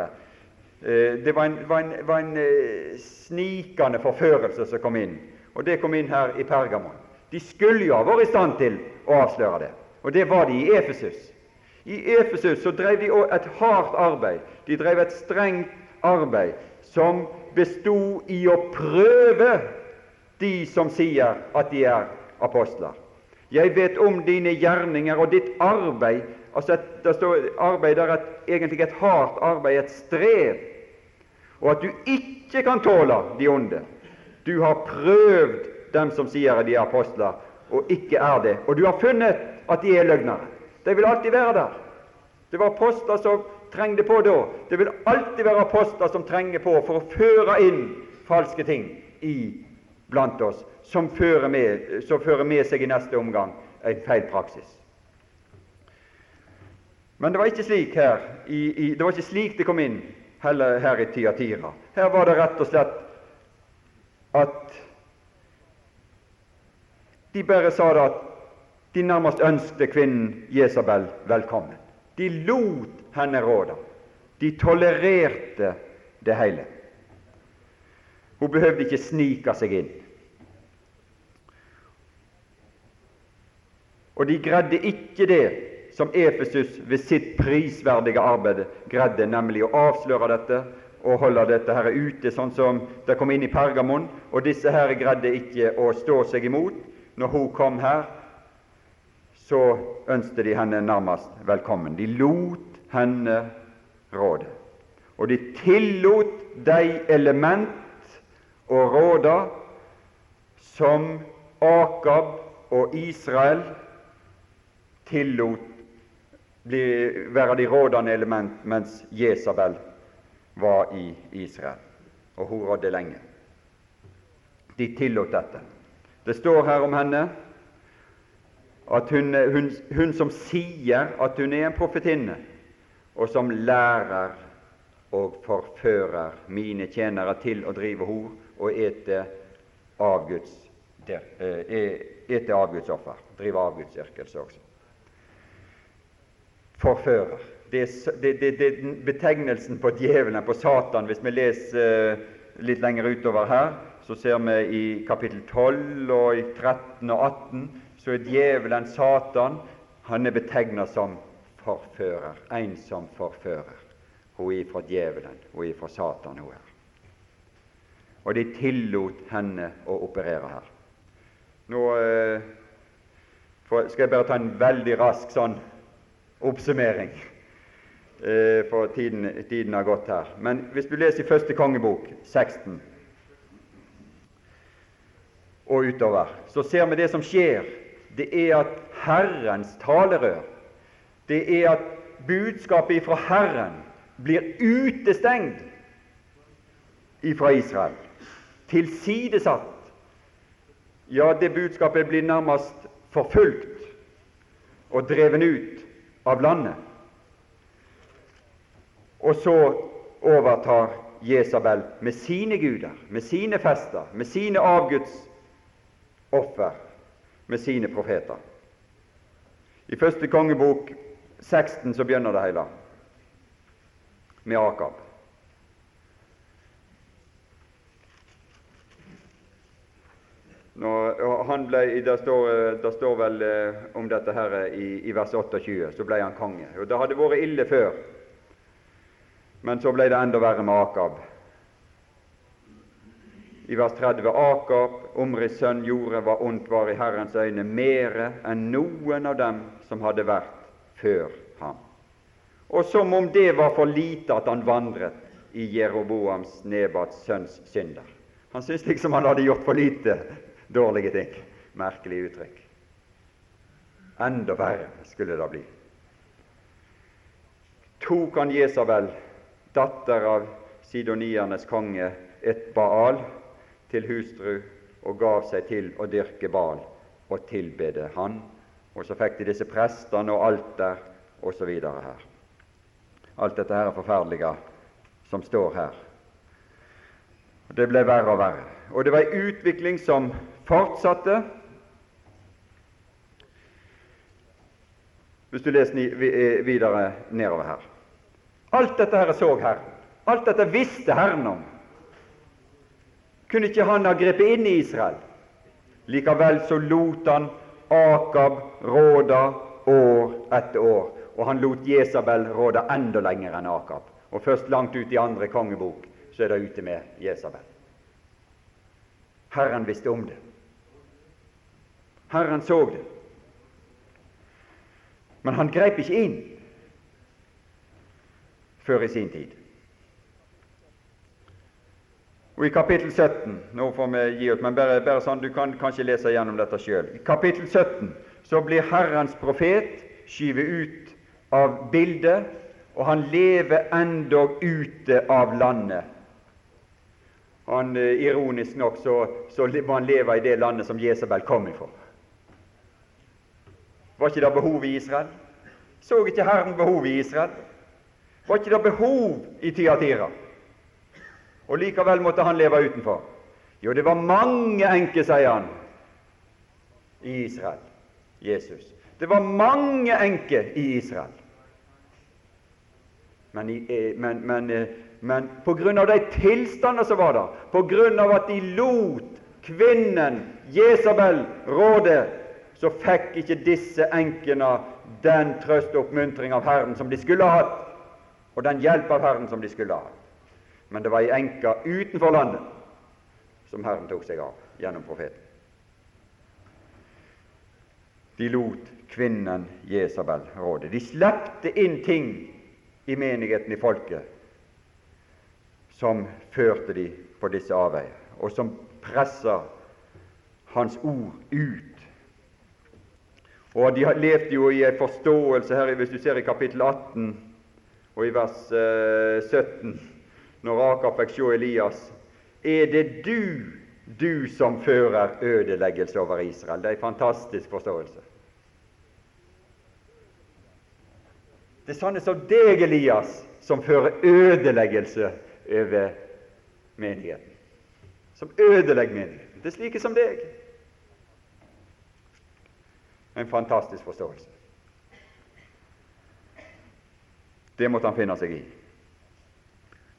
Eh, det var en, var en, var en eh, snikende forførelse som kom inn, og det kom inn her i Pergamon. De skulle jo ha vært i stand til å avsløre det, og det var de i Efesus. I Efesus så drev de et hardt arbeid. De drev et strengt arbeid som bestod i å prøve de som sier at de er apostler. Jeg vet om dine gjerninger og ditt arbeid. Altså et, Det står arbeid der et, egentlig et hardt arbeid, et strev, og at du ikke kan tåle de onde. Du har prøvd dem som sier at de er apostler, og ikke er det. Og du har funnet at de er løgnere. De vil alltid være der. Det var apostler som trengte på da. Det vil alltid være apostler som trenger på for å føre inn falske ting i blant oss, som fører med, som fører med seg i neste omgang en feil praksis. Men det var ikke slik her, i, i, det var ikke slik det kom inn heller her i Tiatira. Her var det rett og slett at de bare sa det at de nærmest ønsket kvinnen Jesabel velkommen. De lot henne råde. De tolererte det hele. Hun behøvde ikke snike seg inn. Og de greide ikke det som Efesus ved sitt prisverdige arbeid greide, nemlig å avsløre dette og holde dette her ute, sånn som det kom inn i Pergamon. Og disse her greide ikke å stå seg imot. Når hun kom her, så ønsket de henne nærmest velkommen. De lot henne råde. Og de tillot de element og råder som Akab og Israel tillot bli, være de rådende element, mens Jesabel var i Israel, og hun rådde lenge. De tillot dette. Det står her om henne at hun, hun, hun som sier at hun er en profetinne, og som lærer og forfører mine tjenere til å drive hor og ete avguds, eh, ete avgudsoffer, drive avgudsyrkelse også. Forfører. Det er, betegnelsen på djevelen, på Satan. Hvis vi leser uh, litt lenger utover her, så ser vi i kapittel 12 og i 13 og 18 så er djevelen Satan han er betegna som forfører, en som forfører. Hun er fra djevelen, hun er fra Satan, hun er. Og de tillot henne å operere her. Nå eh, skal jeg bare ta en veldig rask sånn oppsummering, eh, for tiden, tiden har gått her. Men hvis du leser i første kongebok, 16 og utover, så ser vi det som skjer. Det er at Herrens talerør, det er at budskapet ifra Herren blir utestengt ifra Israel, tilsidesatt. Ja, det budskapet blir nærmest forfulgt og dreven ut av landet. Og så overtar Jesabel med sine guder, med sine fester, med sine avguds offer med sine profeter. I første kongebok 16 så begynner det hele med Akab. Nå, ble, det, står, det, står, vel eh, om dette her i, i, vers 28. Så ble han konge. Og Det hadde vært ille før, men så ble det enda verre med Akab i vers 30 Akab, Omris sønn, gjorde hva ondt var i Herrens øyne, mere enn noen av dem som hadde vært før ham. Og som om det var for lite at han vandret i Jeroboams Nebats sønns synder. Han syntes liksom han hadde gjort for lite dårlige ting. Merkelig uttrykk. Enda verre skulle det bli. Tok han Jesabel, datter av sidoniernes konge, et Baal, til hustru og gav seg til å dyrke Bal og tilbede han. Og så fikk de disse prestene og alter osv. her. Alt dette her er forferdelige som står her. Det ble verre og verre. Og det var ei utvikling som fortsatte. Hvis du leser videre nedover her. Alt dette her så Herren. Alt dette visste Herren om. Kunne ikke han ha grepet inn i Israel? Likevel så lot han Akab råde år etter år, og han lot Jesabel råde enda lenger enn Akab. Og først langt ut i andre kongebok så er det ute med Jesabel. Herren visste om det. Herren så det. Men han grep ikke inn før i sin tid. Og I kapittel 17 nå får vi gi ut, men bare, bare sånn, Du kan kanskje lese gjennom dette sjøl. I kapittel 17 så blir Herrens profet skyvet ut av bildet, og han lever endog ute av landet. Han, eh, ironisk nok så, så må han leve i det landet som Jesabel kom ifra. Var ikke det behov i Israel? Så ikke Herren behov i Israel? Var ikke det behov i Tyatira? Og likevel måtte han leve utenfor. Jo, det var mange enker, sier han, i Israel. Jesus. Det var mange enker i Israel. Men, eh, men, men, eh, men på grunn av de tilstander som var der, på grunn av at de lot kvinnen Jesabel råde, så fikk ikke disse enkene den trøst og oppmuntring av Herren som de skulle ha hatt, og den hjelp av Herren som de skulle ha hatt men det var ei enke utenfor landet som Herren tok seg av gjennom profeten. De lot kvinnen Jesabel råde. De slepte inn ting i menigheten, i folket, som førte de på disse avveier, og som pressa Hans ord ut. Og De levde jo i en forståelse her, hvis du ser i kapittel 18 og i vers 17 eh, når Aker fikk se Elias. Er det du, du som fører ødeleggelse over Israel? Det er en fantastisk forståelse. Det er sånne som deg, Elias, som fører ødeleggelse over menigheten. Som ødelegger menigheten. Det er slike som deg. En fantastisk forståelse. Det måtte han finne seg i.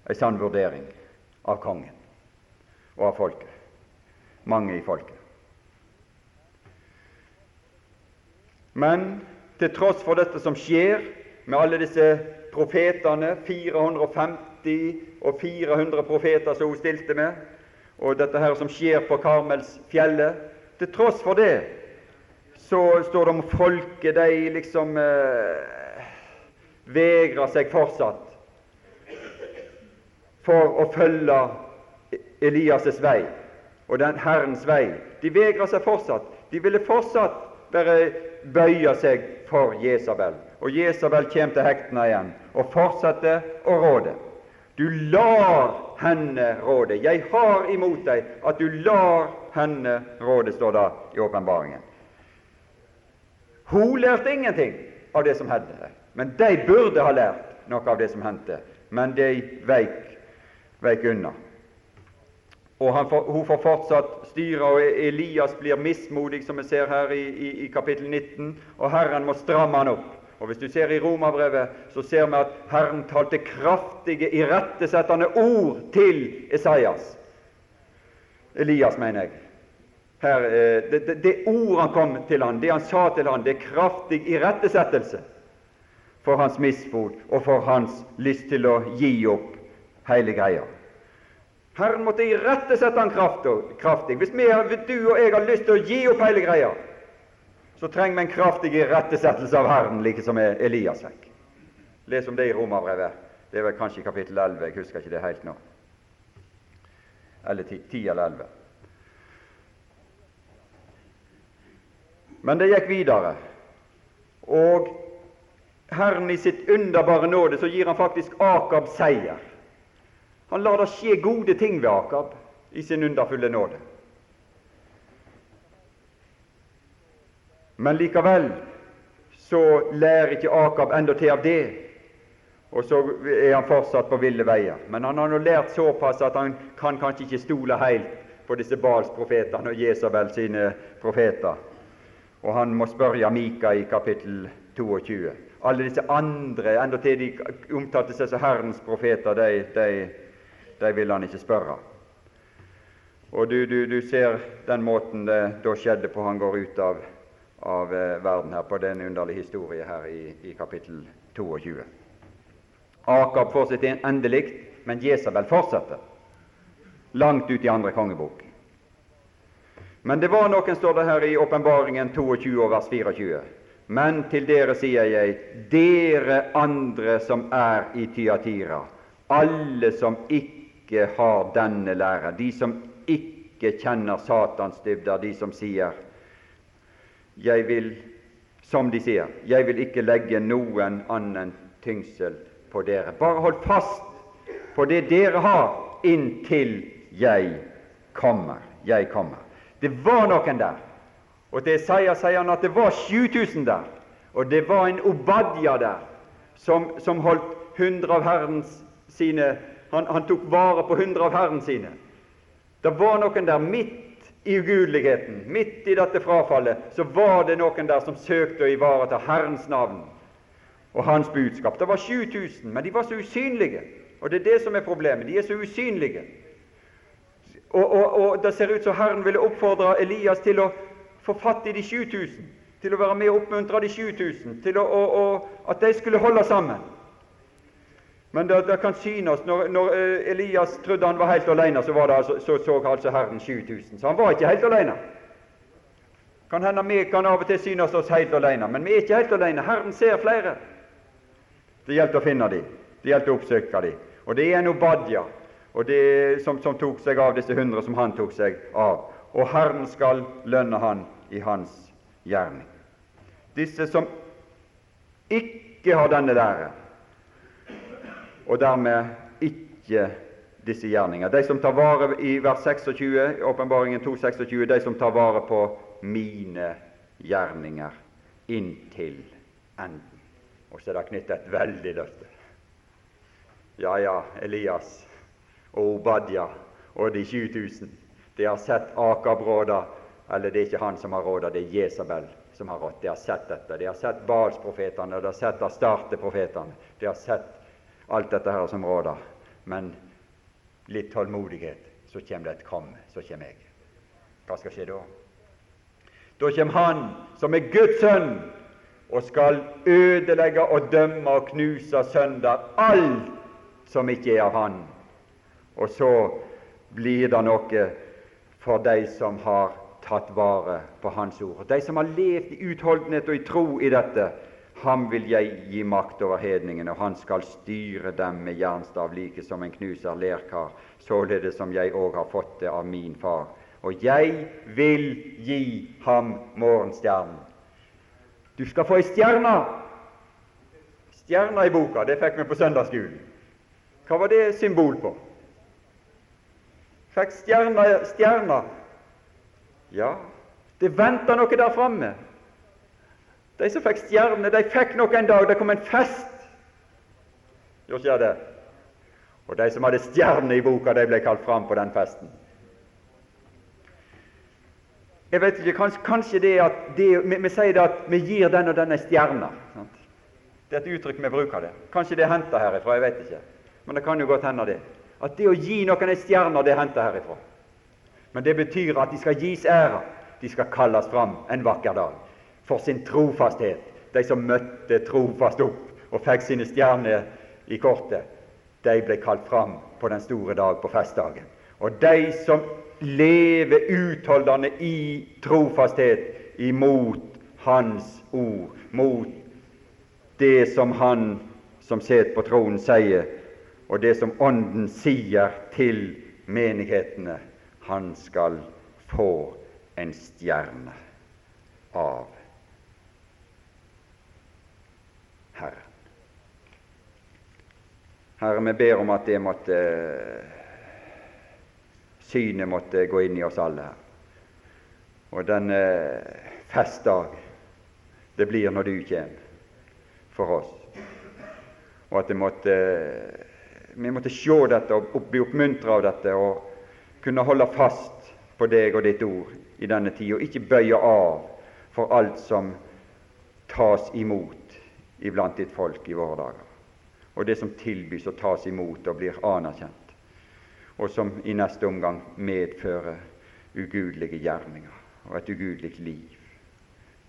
En sann vurdering av kongen og av folket. Mange i folket. Men til tross for dette som skjer, med alle disse profetene, 450 og 400 profeter som hun stilte med, og dette her som skjer på Karmelsfjellet Til tross for det så står det om folket, de liksom eh, vegrer seg fortsatt for å følge Elias' vei og den Herrens vei. De vegrer seg fortsatt. De ville fortsatt bare bøye seg for Jesabel. Og Jesabel kommer til hektene igjen og fortsetter å råde. Du lar henne råde. Jeg har imot deg at du lar henne råde, står det i åpenbaringen. Hun lærte ingenting av det som hendte, men de burde ha lært noe av det som hendte, men de veik, veik unna. Og får, Hun får fortsatt styre, og Elias blir mismodig, som vi ser her i, i, i kapittel 19, og Herren må stramme han opp. Og Hvis du ser i Romerbrevet, så ser vi at Herren talte kraftige, irettesettende ord til Esaias. Elias, mener jeg. Her, eh, det, det, det ord han kom til han, det han sa til han, det er kraftig irettesettelse for hans misfot og for hans lyst til å gi opp hele greia. Herren måtte irettesette han kraftig. Hvis vi, du og jeg har lyst til å gi opp hele greia, så trenger vi en kraftig irettesettelse av Herren, like som Elias fikk. Les om det i Romerbrevet. Det er vel kanskje i kapittel 11. Jeg husker ikke det helt nå. Eller 10 eller 11. Men det gikk videre. Og Herren i sitt underbare nåde så gir han faktisk Akab seier. Han lar det skje gode ting ved Akab i sin underfulle nåde. Men likevel så lærer ikke Akab enda til av det, og så er han fortsatt på ville veier. Men han har nå lært såpass at han kan kanskje ikke stole helt på disse Bals-profetene og Jesabel sine profeter. Og han må spørre Mika i kapittel 22. Alle disse andre, endatil de omtalte seg som Herrens profeter, de, de, de vil han ikke spørre. Og du, du, du ser den måten det da skjedde på. Han går ut av av eh, verden her på den underlige historien her i, i kapittel 22. Akab får sitt endelig, men Jesabel fortsetter langt ut i andre kongebok. Men det var noen, står det her i Åpenbaringen 22 og vers 24. Men til dere sier jeg, dere andre som er i Tyatira, alle som ikke har denne læra, de som ikke kjenner Satans dybder, de som sier jeg vil, som de sier, jeg vil ikke legge noen annen tyngsel på dere. Bare hold fast på det dere har, inntil jeg kommer. Jeg kommer. Det var noen der. Og til Isaiah sier han at det var 7000 der. Og det var en Obadja der som, som holdt 100 av Herrens sine han, han tok vare på 100 av Herren sine. Det var noen der midt i ugudeligheten, midt i dette frafallet, så var det noen der som søkte å ivareta Herrens navn og Hans budskap. Det var 7000, men de var så usynlige. Og det er det som er problemet. De er så usynlige. Og, og, og det ser ut som Herren ville oppfordre Elias til å få fatt i de 7000, til å være med og oppmuntre de 7000, til å, at de skulle holde sammen. Men det, det, kan synes Når, når eh, Elias trodde han var helt alene, så, altså, så, så altså Herren 7000. Så han var ikke helt alene. Kan hende vi kan av og til synes oss helt alene, men vi er ikke helt alene. Herren ser flere. Det gjelder å finne dem. Det gjelder å oppsøke dem. Og det er en Obadja og det, som, som tok seg av disse hundre som han tok seg av. Og Herren skal lønne han i hans gjerning. Disse som ikke har denne lære, og dermed ikke disse gjerninger. De som tar vare i vers 26, åpenbaringen 2.26, de som tar vare på mine gjerninger inntil enden. Og så er det knyttet et veldig løfte. Ja, ja, Elias og Obadja og de 7000. De har sett Akab råde, eller det er ikke han som har råda, det er Jesabel som har rådd. De har sett dette. De har sett Balsprofetene, de har sett Astarte-profetene. De har sett alt dette her som råder. Men litt tålmodighet, så kommer det et kom, så kommer jeg. Hva skal skje da? Da kommer Han som er Guds sønn, og skal ødelegge og dømme og knuse sønder alt som ikke er av Han. Og så blir det noe for de som har tatt vare på Hans ord. De som har levd i utholdenhet og i tro i dette, ham vil jeg gi makt over hedningene, og han skal styre dem med jernstav, like som en knuser lerkar, således som jeg òg har fått det av min far. Og jeg vil gi ham morgenstjernen. Du skal få ei stjerne. Stjerna i boka, det fikk vi på søndagsskolen. Hva var det symbol på? Fikk stjerna, stjerna. Ja, det venta noe der framme. De som fikk stjerne, de fikk nok en dag. Det kom en fest. Gjorde ikke det? Og de som hadde stjerne i boka, de ble kalt fram på den festen. Jeg vet ikke, Kanskje, kanskje det at det, vi, vi, sier det at vi gir den og den ei stjerne. Det er et uttrykk vi bruker det. Kanskje det er henta herifra, jeg vet ikke. Men det kan jo godt hende det. At det å gi noen ei stjerne, det er henta herifra. Men det betyr at de skal gis ære. De skal kalles fram en vakker dag for sin trofasthet. De som møtte trofast opp og fikk sine stjerner i kortet, de ble kalt fram på den store dag, på festdagen. Og de som lever utholdende i trofasthet imot Hans ord, mot det som Han som sitter på tronen, sier, og det som Ånden sier til menighetene, han skal få en stjerne av Herren. Herre, vi ber om at det måtte synet måtte gå inn i oss alle her. Og denne festdag det blir når du kommer for oss. Og at måtte, vi måtte se dette og bli oppmuntra av dette og kunne holde fast på deg og ditt ord i denne tid, og ikke bøye av for alt som tas imot iblant ditt folk i våre dager, og det som tilbys og tas imot og blir anerkjent, og som i neste omgang medfører ugudelige gjerninger og et ugudelig liv.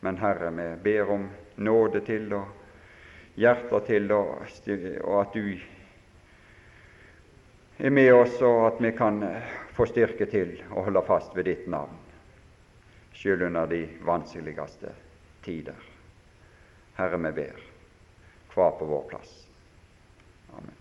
Men Herre, vi ber om nåde til og hjerter til, og, og at du er med oss, og at vi kan få styrke til å holde fast ved ditt navn, selv under de vanskeligste tider. Herre, vi ber hver på vår plass. Amen.